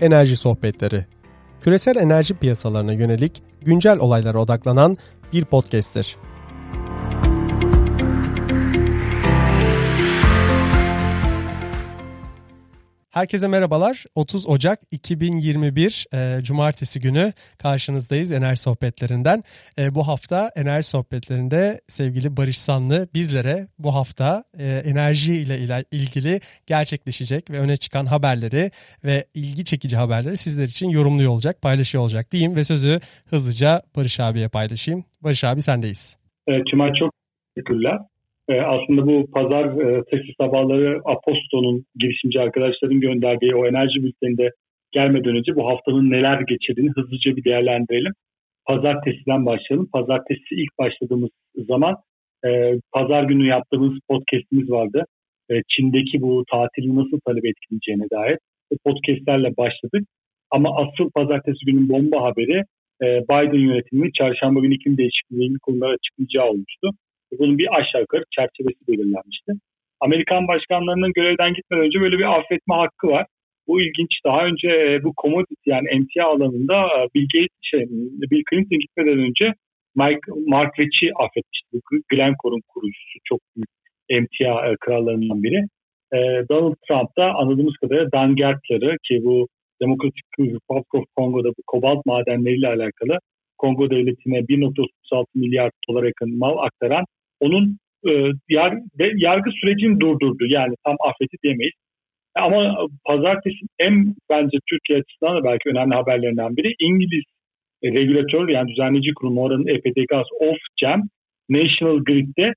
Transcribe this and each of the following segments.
Enerji Sohbetleri. Küresel enerji piyasalarına yönelik güncel olaylara odaklanan bir podcast'tir. Herkese merhabalar. 30 Ocak 2021 e, Cumartesi günü karşınızdayız Enerji Sohbetlerinden. E, bu hafta Enerji Sohbetlerinde sevgili Barış Sanlı bizlere bu hafta e, enerji ile ilgili gerçekleşecek ve öne çıkan haberleri ve ilgi çekici haberleri sizler için yorumluyor olacak, paylaşıyor olacak diyeyim ve sözü hızlıca Barış abiye paylaşayım. Barış abi sendeyiz. Evet Cuma çok teşekkürler. E, aslında bu pazar e, sessiz sabahları Aposto'nun girişimci arkadaşların gönderdiği o enerji bülteninde gelmeden önce bu haftanın neler geçirdiğini hızlıca bir değerlendirelim. Pazartesiden başlayalım. Pazartesi ilk başladığımız zaman e, pazar günü yaptığımız podcastimiz vardı. E, Çin'deki bu tatili nasıl talep etkileyeceğine dair o podcastlerle başladık. Ama asıl pazartesi günün bomba haberi e, Biden yönetiminin çarşamba günü iklim değişikliği ilgili konular açıklayacağı olmuştu. Bunun bir aşağı yukarı çerçevesi belirlenmişti. Amerikan başkanlarının görevden gitmeden önce böyle bir affetme hakkı var. Bu ilginç. Daha önce e, bu commodity yani emtia alanında e, Bill şey, Bill Clinton gitmeden önce Mike, Mark Ritchie affetmişti. Bu Glencore'un kurucusu çok büyük emtia e, krallarından biri. Donald Trump da anladığımız kadarıyla Dan Gertler'ı ki bu Democratic Republic of Congo'da bu kobalt madenleriyle alakalı Kongo devletine 1.36 milyar dolar yakın mal aktaran onun e, yar, yargı sürecini durdurdu. Yani tam affeti demeyiz. Ama pazartesi en bence Türkiye açısından da belki önemli haberlerinden biri İngiliz e, regülatör yani düzenleyici kurum oranın EPDGAS Ofgem National Grid'de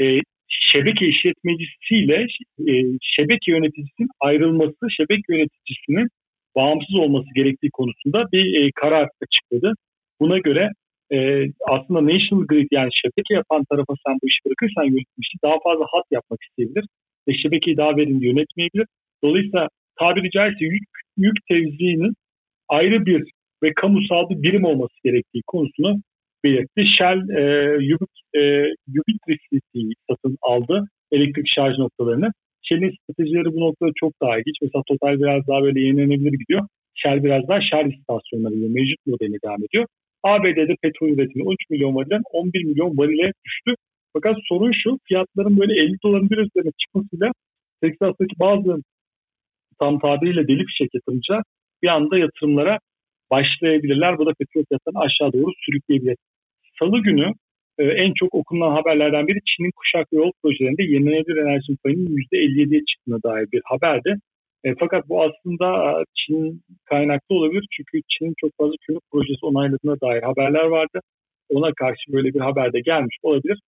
e, şebeke işletmecisiyle e, şebeke yöneticisinin ayrılması, şebeke yöneticisinin bağımsız olması gerektiği konusunda bir e, karar açıkladı. Buna göre e, aslında National Grid yani şebeke yapan tarafa sen bu işi bırakırsan yönetmişi daha fazla hat yapmak isteyebilir ve şebekeyi daha verimli yönetmeyebilir. Dolayısıyla tabiri caizse yük, yük tevziğinin ayrı bir ve kamusal bir birim olması gerektiği konusunu belirtti. Shell e, Ubitricity'yi e, satın aldı elektrik şarj noktalarını. Shell'in stratejileri bu noktada çok daha ilginç. Mesela Total biraz daha böyle yenilenebilir gidiyor. Shell biraz daha şarj istasyonlarıyla mevcut modeline devam ediyor. ABD'de petrol üretimi 13 milyon varilden 11 milyon varile düştü. Fakat sorun şu fiyatların böyle 50 doların bir üzerine çıkmasıyla Texas'taki bazı tam tabiriyle deli fişek yatırımcılar bir anda yatırımlara başlayabilirler. Bu da petrol fiyatlarını aşağı doğru sürükleyebilir. Salı günü e, en çok okunan haberlerden biri Çin'in kuşak yol projelerinde yenilenebilir enerji payının %57'ye çıktığına dair bir haberdi. E, fakat bu aslında e, Çin kaynaklı olabilir. Çünkü Çin'in çok fazla kömür projesi onayladığına dair haberler vardı. Ona karşı böyle bir haber de gelmiş olabilir.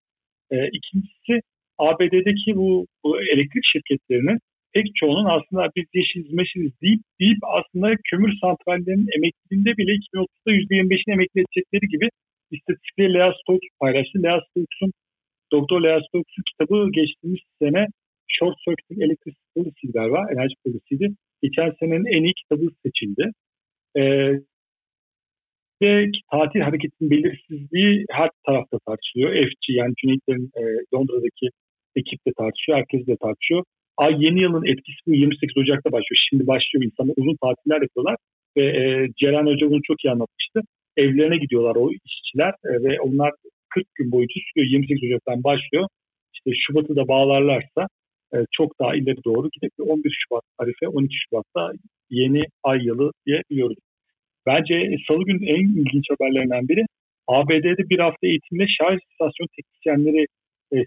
E, ikincisi ABD'deki bu, bu elektrik şirketlerinin pek çoğunun aslında biz yeşiliz meşiliz deyip, deyip aslında kömür santrallerinin emekliliğinde bile 2030'da %25'ini emekli edecekleri gibi istatistikleri Lea Stokes paylaştı. Lea Stokes'un Doktor Lea Stokes'un kitabı geçtiğimiz sene Short Circuit Electricity Policy galiba, enerji polisiydi. Geçen senenin en iyi kitabı seçildi. Ee, ve tatil hareketinin belirsizliği her tarafta tartışılıyor. FG yani Cüneyt'lerin e, Londra'daki ekip de tartışıyor, herkes de tartışıyor. Ay yeni yılın etkisi bu 28 Ocak'ta başlıyor. Şimdi başlıyor insanlar uzun tatiller yapıyorlar ve e, Ceren Hoca bunu çok iyi anlatmıştı. Evlerine gidiyorlar o işçiler e, ve onlar 40 gün boyunca sürüyor. 28 Ocak'tan başlıyor. İşte Şubat'ı da bağlarlarsa e, çok daha ileri doğru gidip 11 Şubat tarife 12 Şubat'ta yeni ay yılı diye biliyoruz. Bence salı günün en ilginç haberlerinden biri ABD'de bir hafta eğitimle şarj istasyon teknisyenleri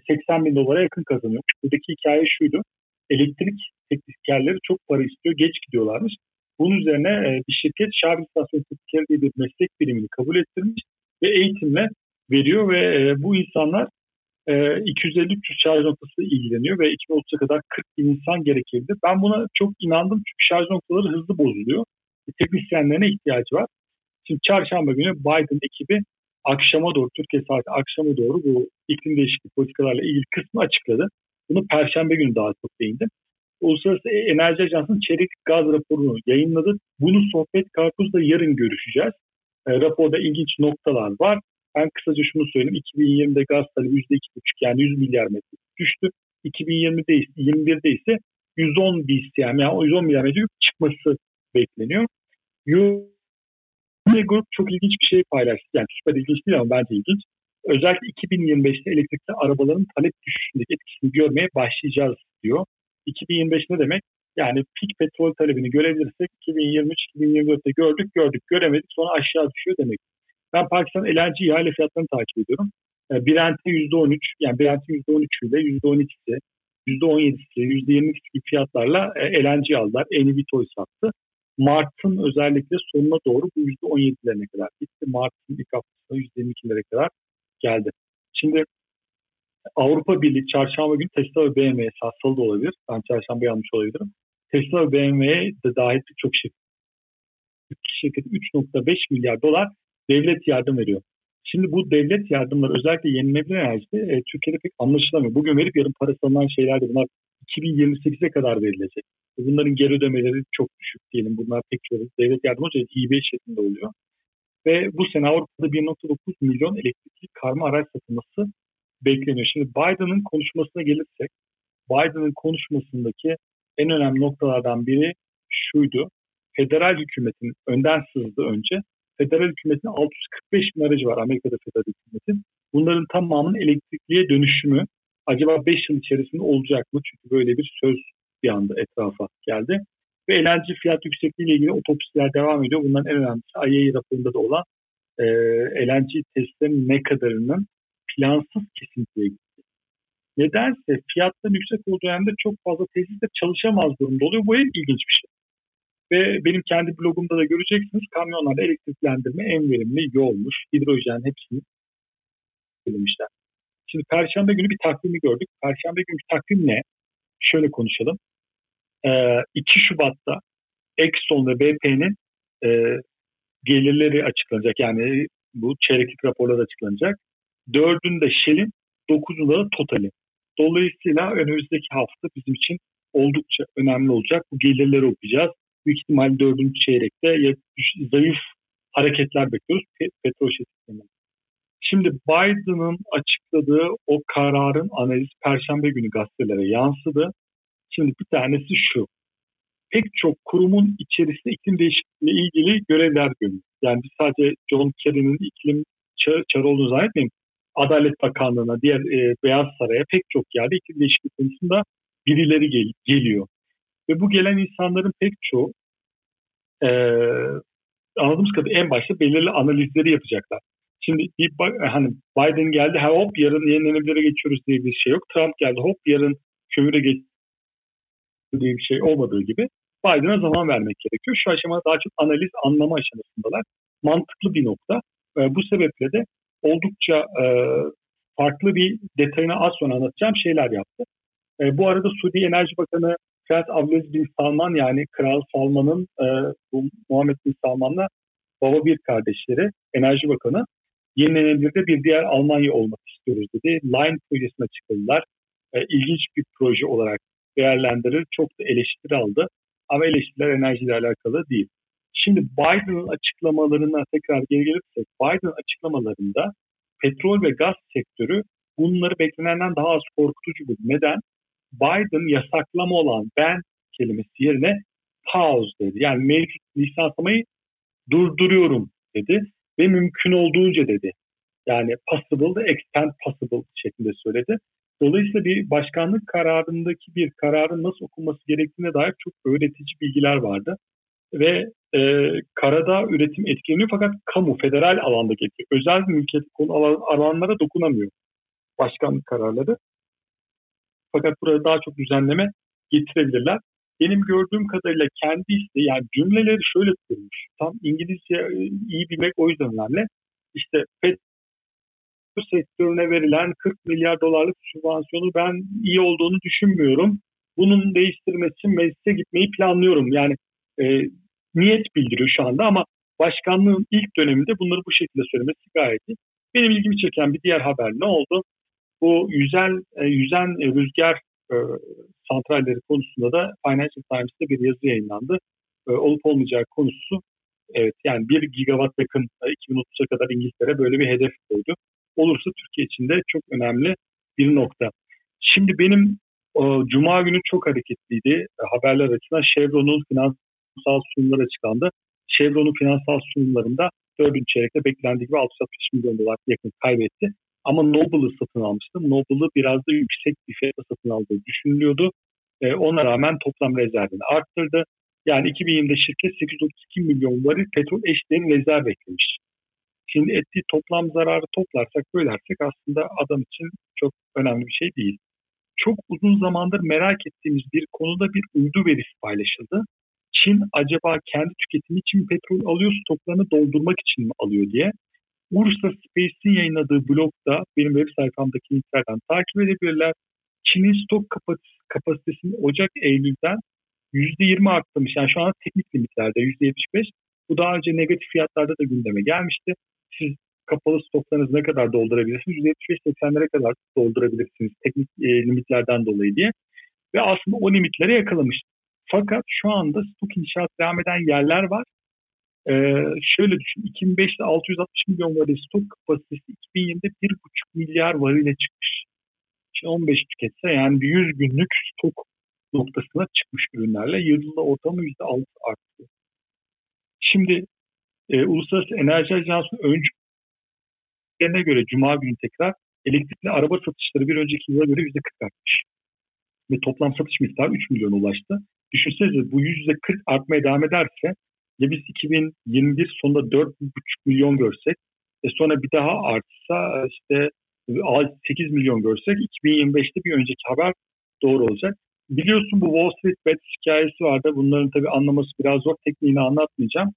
80 e, bin dolara yakın kazanıyor. Buradaki hikaye şuydu. Elektrik teknisyenleri çok para istiyor, geç gidiyorlarmış. Bunun üzerine e, bir şirket şarj istasyon teknisyeni diye bir meslek birimini kabul ettirmiş ve eğitimle veriyor ve bu insanlar 250-300 ee, şarj noktası ilgileniyor ve 2030'a kadar 40 bin insan gerekebilir. Ben buna çok inandım çünkü şarj noktaları hızlı bozuluyor. Teknisyenlerine ihtiyacı var. Şimdi çarşamba günü Biden ekibi akşama doğru, Türkiye saati akşama doğru bu iklim değişikliği politikalarla ilgili kısmı açıkladı. Bunu perşembe günü daha çok değindim. Uluslararası Enerji Ajansı'nın çelik gaz raporunu yayınladı. Bunu sohbet karpuzda yarın görüşeceğiz. E, raporda ilginç noktalar var. Ben kısaca şunu söyleyeyim. 2020'de gaz talebi %2,5 yani 100 milyar metre düştü. 2020'de ise 21'de ise 110 BCM yani 110 milyar metre çıkması bekleniyor. Yine grup çok ilginç bir şey paylaştı. Yani süper ilginç değil ama bence ilginç. Özellikle 2025'te elektrikli arabaların talep düşüşündeki etkisini görmeye başlayacağız diyor. 2025 ne demek? Yani pik petrol talebini görebilirsek 2023-2024'te gördük gördük göremedik sonra aşağı düşüyor demek. Ben Pakistan LNG ihale fiyatlarını takip ediyorum. E, Brent'e %13 yani Brent'in %13 ile %12'si, %17'si, %22'si gibi fiyatlarla e, LNG aldılar. Eni Vitoy sattı. Mart'ın özellikle sonuna doğru bu %17'lerine kadar gitti. Mart'ın ilk haftasında %22'lere kadar geldi. Şimdi Avrupa Birliği çarşamba günü Tesla ve BMW salı da olabilir. Ben çarşamba yanlış olabilirim. Tesla ve BMW'ye de dahil birçok şirket, şirket 3.5 milyar dolar devlet yardım veriyor. Şimdi bu devlet yardımları özellikle yenilenebilir enerjide e, Türkiye'de pek anlaşılamıyor. Bugün verip yarın parası alınan şeyler de bunlar 2028'e kadar verilecek. Bunların geri ödemeleri çok düşük diyelim. Bunlar pek çok devlet yardımı olacak. hibe şeklinde oluyor. Ve bu sene Avrupa'da 1.9 milyon elektrikli karma araç satılması bekleniyor. Şimdi Biden'ın konuşmasına gelirsek, Biden'ın konuşmasındaki en önemli noktalardan biri şuydu. Federal hükümetin önden sızdı önce. Federal hükümetin 645 bin aracı var Amerika'da federal hükümetin. Bunların tamamının elektrikliye dönüşümü acaba 5 yıl içerisinde olacak mı? Çünkü böyle bir söz bir anda etrafa geldi. Ve eğlence fiyat yüksekliği ile ilgili otopsiler devam ediyor. Bunların en önemlisi IAEA raporunda da olan e, eğlence testlerin ne kadarının plansız kesintiye gitti. Nedense fiyatların yüksek olduğu dönemde çok fazla tesisler çalışamaz durumda oluyor. Bu en ilginç bir şey. Ve benim kendi blogumda da göreceksiniz kamyonlarda elektriklendirme en verimli yolmuş. Hidrojen hepsini söylemişler. Şimdi Perşembe günü bir takvimi gördük. Perşembe günü takvim ne? Şöyle konuşalım. Ee, 2 Şubat'ta Exxon ve BP'nin e, gelirleri açıklanacak. Yani bu çeyreklik raporlar açıklanacak. Dördünde Shell'in, dokuzunda da Total'in. Dolayısıyla önümüzdeki hafta bizim için oldukça önemli olacak. Bu gelirleri okuyacağız. Büyük ihtimal dördüncü çeyrekte zayıf hareketler bekliyoruz petrol şirketlerinden. Şimdi Biden'ın açıkladığı o kararın analizi Perşembe günü gazetelere yansıdı. Şimdi bir tanesi şu. Pek çok kurumun içerisinde iklim değişikliğiyle ilgili görevler görüyor. Yani biz sadece John Kerry'nin iklim çarı, çarı olduğunu zannetmeyin. Adalet Bakanlığı'na, diğer e, Beyaz Saray'a pek çok yerde iklim değişikliği konusunda birileri gel, geliyor. Ve bu gelen insanların pek çoğu e, anladığımız kadarıyla en başta belirli analizleri yapacaklar. Şimdi bir, hani Biden geldi ha hop yarın yenilenebilire geçiyoruz diye bir şey yok. Trump geldi hop yarın kömüre geç diye bir şey olmadığı gibi Biden'a zaman vermek gerekiyor. Şu aşamada daha çok analiz, anlama aşamasındalar. Mantıklı bir nokta. E, bu sebeple de oldukça e, farklı bir detayını az sonra anlatacağım şeyler yaptı. E, bu arada Suudi Enerji Bakanı Prens Abdülaziz Bin Salman yani Kral Salman'ın e, bu Muhammed Bin Salman'la baba bir kardeşleri Enerji Bakanı yenilenebilirde bir diğer Almanya olmak istiyoruz dedi. Line projesine çıkıldılar. E, ilginç bir proje olarak değerlendirir. Çok da eleştiri aldı. Ama eleştiriler enerjiyle alakalı değil. Şimdi Biden'ın açıklamalarına tekrar geri gelirsek, Biden açıklamalarında petrol ve gaz sektörü bunları beklenenden daha az korkutucu buldu. Neden? Biden yasaklama olan ben kelimesi yerine pause dedi. Yani mevcut lisanslamayı durduruyorum dedi ve mümkün olduğunca dedi. Yani possible da extend possible şeklinde söyledi. Dolayısıyla bir başkanlık kararındaki bir kararın nasıl okunması gerektiğine dair çok öğretici bilgiler vardı. Ve e, karada üretim etkileniyor fakat kamu, federal alandaki etki, özel mülkiyet konu alanlara dokunamıyor başkanlık kararları. Fakat burada daha çok düzenleme getirebilirler. Benim gördüğüm kadarıyla kendi isteği yani cümleleri şöyle kurmuş. Tam İngilizce e, iyi bilmek o yüzden önemli. İşte petrol sektörüne verilen 40 milyar dolarlık sübvansiyonu ben iyi olduğunu düşünmüyorum. Bunun değiştirmesi için meclise gitmeyi planlıyorum. Yani e, niyet bildiriyor şu anda ama başkanlığın ilk döneminde bunları bu şekilde söylemesi gayet iyi. Benim ilgimi çeken bir diğer haber ne oldu? Bu yüzen, e, yüzen e, rüzgar e, santralleri konusunda da Financial Times'te bir yazı yayınlandı. Olup olmayacağı konusu evet yani 1 gigawatt yakın 2030'a kadar İngiltere böyle bir hedef koydu. Olursa Türkiye için de çok önemli bir nokta. Şimdi benim Cuma günü çok hareketliydi. Haberler açısından Chevron'un finansal sunumlar açıklandı. Chevron'un finansal sunumlarında dördüncü çeyrekte beklendiği gibi 660 milyon dolar yakın kaybetti. Ama Noble'ı satın almıştı. Noble'ı biraz da yüksek bir fiyata satın aldığı düşünülüyordu. E, ona rağmen toplam rezervini arttırdı. Yani 2020'de şirket 832 milyon varil petrol eşdeğin rezerv eklemiş. Şimdi ettiği toplam zararı toplarsak bölersek aslında adam için çok önemli bir şey değil. Çok uzun zamandır merak ettiğimiz bir konuda bir uydu verisi paylaşıldı. Çin acaba kendi tüketimi için petrol alıyor, stoklarını doldurmak için mi alıyor diye. Ursa Space'in yayınladığı blogda benim web sayfamdaki linklerden takip edebilirler. Çin'in stok kapasitesini Ocak-Eylül'den %20 arttırmış. Yani şu an teknik limitlerde %75. Bu daha önce negatif fiyatlarda da gündeme gelmişti. Siz kapalı stoklarınızı ne kadar doldurabilirsiniz? %75-80'lere kadar doldurabilirsiniz teknik e, limitlerden dolayı diye. Ve aslında o limitlere yakalamış. Fakat şu anda stok inşaat devam eden yerler var. Ee, şöyle düşün, 2005'te 660 milyon varil stok kapasitesi 2020'de 1,5 milyar varile çıkmış. Şimdi 15 tüketse yani bir 100 günlük stok noktasına çıkmış ürünlerle yılda ortalama %6 arttı. Şimdi e, Uluslararası Enerji Ajansı öncülerine göre Cuma günü tekrar elektrikli araba satışları bir önceki yıla göre %40 artmış. Ve toplam satış miktarı 3 milyon ulaştı. Düşünsenize bu %40 artmaya devam ederse ya biz 2021 sonunda 4,5 milyon görsek e sonra bir daha artsa işte 8 milyon görsek 2025'te bir önceki haber doğru olacak. Biliyorsun bu Wall Street Bets hikayesi vardı. Bunların tabii anlaması biraz zor. Tekniğini anlatmayacağım.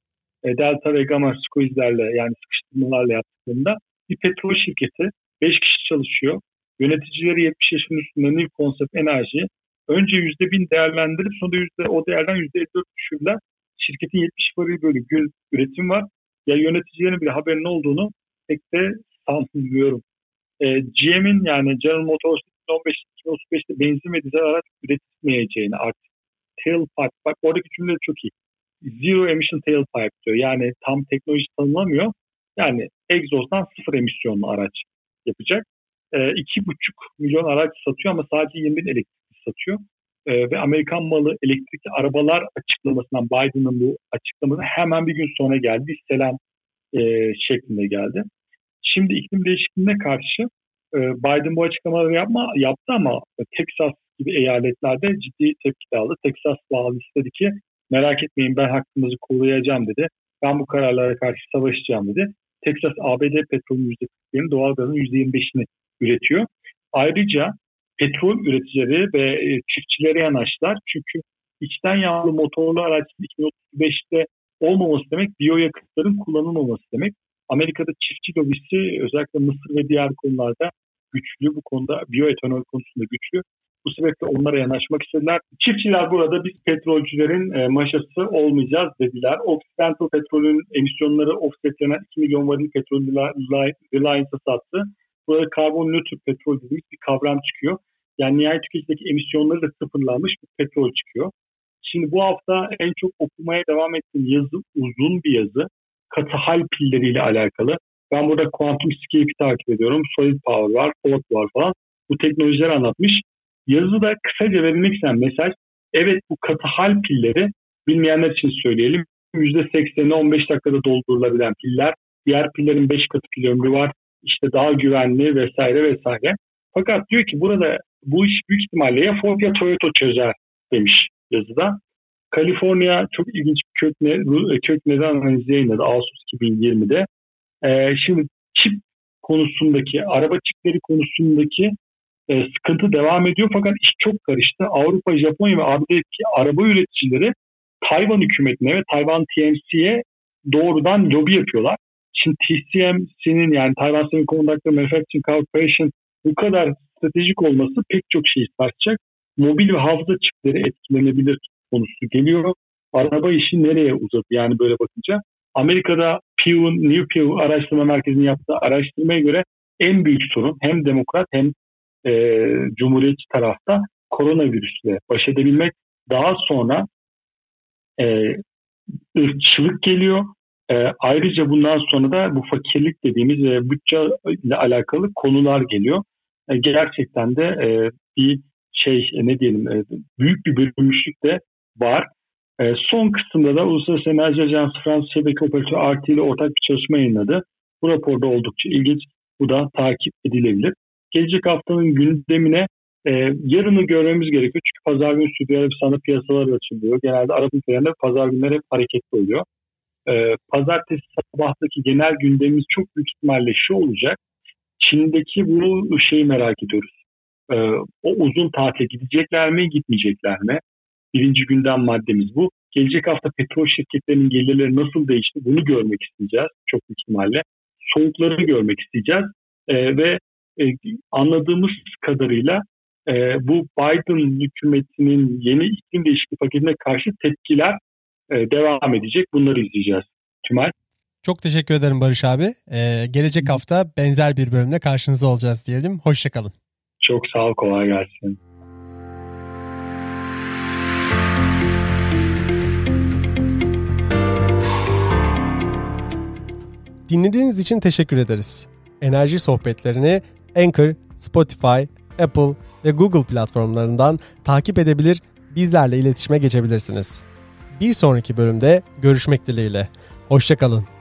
E, Delta ve Gamma squeeze'lerle yani sıkıştırmalarla yaptıklarında bir petrol şirketi 5 kişi çalışıyor. Yöneticileri 70 yaşın üstünde New Concept Enerji önce %1000 değerlendirip sonra yüzde, o değerden %54 düşürürler. Şirketin 70 varil bölü gün üretim var. Ya yöneticilerin bile haberinin olduğunu pek de sanmıyorum. E, GM'in yani General Motors 2015-2035'te benzin ve dizel araç üretilmeyeceğini artık tailpipe, bak oradaki cümle çok iyi. Zero emission tailpipe diyor. Yani tam teknoloji tanımlamıyor. Yani egzozdan sıfır emisyonlu araç yapacak. E, iki buçuk milyon araç satıyor ama sadece 20 bin elektrikli satıyor. E, ve Amerikan malı elektrikli arabalar açıklamasından Biden'ın bu açıklaması hemen bir gün sonra geldi. Bir selam e, şeklinde geldi. Şimdi iklim değişikliğine karşı e, Biden bu açıklamaları yapma, yaptı ama Texas gibi eyaletlerde ciddi tepki aldı. Texas valisi dedi ki merak etmeyin ben hakkımızı koruyacağım dedi. Ben bu kararlara karşı savaşacağım dedi. Texas ABD petrolünün %40'ını doğalgazın %25'ini üretiyor. Ayrıca petrol üreticileri ve e, çiftçilere yanaştılar. Çünkü içten yağlı motorlu araç 2035'te olmaması demek biyoyakıtların kullanılmaması demek. Amerika'da çiftçi lobisi özellikle Mısır ve diğer konularda güçlü. Bu konuda biyoetanol konusunda güçlü. Bu sebeple onlara yanaşmak istediler. Çiftçiler burada biz petrolcülerin e, maşası olmayacağız dediler. Occidental petrolün emisyonları offsetlenen 2 milyon varil petrol Reliance'a sattı. Burada karbon nötr petrol dediğimiz bir kavram çıkıyor. Yani nihayet tüketimdeki emisyonları da sıfırlanmış bir petrol çıkıyor. Şimdi bu hafta en çok okumaya devam ettiğim yazı uzun bir yazı. Katı hal pilleriyle alakalı. Ben burada Quantum Scape'i takip ediyorum. Solid Power var, Ford var falan. Bu teknolojileri anlatmış. Yazıda kısaca verilmek istenen mesaj, evet bu katı hal pilleri bilmeyenler için söyleyelim. %80'i 15 dakikada doldurulabilen piller. Diğer pillerin 5 katı pil ömrü var. İşte daha güvenli vesaire vesaire. Fakat diyor ki burada bu iş büyük ihtimalle ya Ford ya Toyota çözer demiş yazıda. Kaliforniya çok ilginç bir kök, ne, kök neden analizi yayınladı Ağustos 2020'de. Ee, şimdi çip konusundaki, araba çipleri konusundaki e, sıkıntı devam ediyor fakat iş çok karıştı. Avrupa, Japonya ve ABD'deki araba üreticileri Tayvan hükümetine ve Tayvan TMC'ye doğrudan lobi yapıyorlar. Şimdi TSMC'nin yani Tayvan Semiconductor Manufacturing Corporation bu kadar stratejik olması pek çok şey tartacak. Mobil ve hafıza çipleri etkilenebilir konusu geliyor. Araba işi nereye uzadı yani böyle bakınca. Amerika'da Pew'un, New Pew Araştırma Merkezi'nin yaptığı araştırmaya göre en büyük sorun hem demokrat hem e, cumhuriyetçi tarafta koronavirüsle baş edebilmek. Daha sonra e, ırkçılık geliyor. E, ayrıca bundan sonra da bu fakirlik dediğimiz e, bütçe ile alakalı konular geliyor. E, gerçekten de e, bir şey e, ne diyelim e, büyük bir bölünmüşlük de var. E, son kısımda da Uluslararası Enerji Ajansı Fransız Şebeke Operatörü RT ile ortak bir çalışma yayınladı. Bu raporda oldukça ilginç. Bu da takip edilebilir. Gelecek haftanın gündemine e, yarını görmemiz gerekiyor. Çünkü pazar günü Suudi Arabistan'da piyasalar açılıyor. Genelde Arap ülkelerinde pazar günleri hep hareketli oluyor. E, pazartesi sabahtaki genel gündemimiz çok büyük ihtimalle şu olacak. Çin'deki bu şeyi merak ediyoruz. E, o uzun tatile gidecekler mi, gitmeyecekler mi? Birinci gündem maddemiz bu. Gelecek hafta petrol şirketlerinin gelirleri nasıl değişti bunu görmek isteyeceğiz çok büyük ihtimalle. Soğukları görmek isteyeceğiz. E, ve e, anladığımız kadarıyla e, bu Biden hükümetinin yeni iklim değişikliği paketine karşı tepkiler devam edecek. Bunları izleyeceğiz. Tümay. Çok teşekkür ederim Barış abi. Ee, gelecek hafta benzer bir bölümde karşınızda olacağız diyelim. Hoşçakalın. Çok sağ ol, kolay gelsin. Dinlediğiniz için teşekkür ederiz. Enerji sohbetlerini Anchor, Spotify, Apple ve Google platformlarından takip edebilir, bizlerle iletişime geçebilirsiniz. Bir sonraki bölümde görüşmek dileğiyle. Hoşçakalın.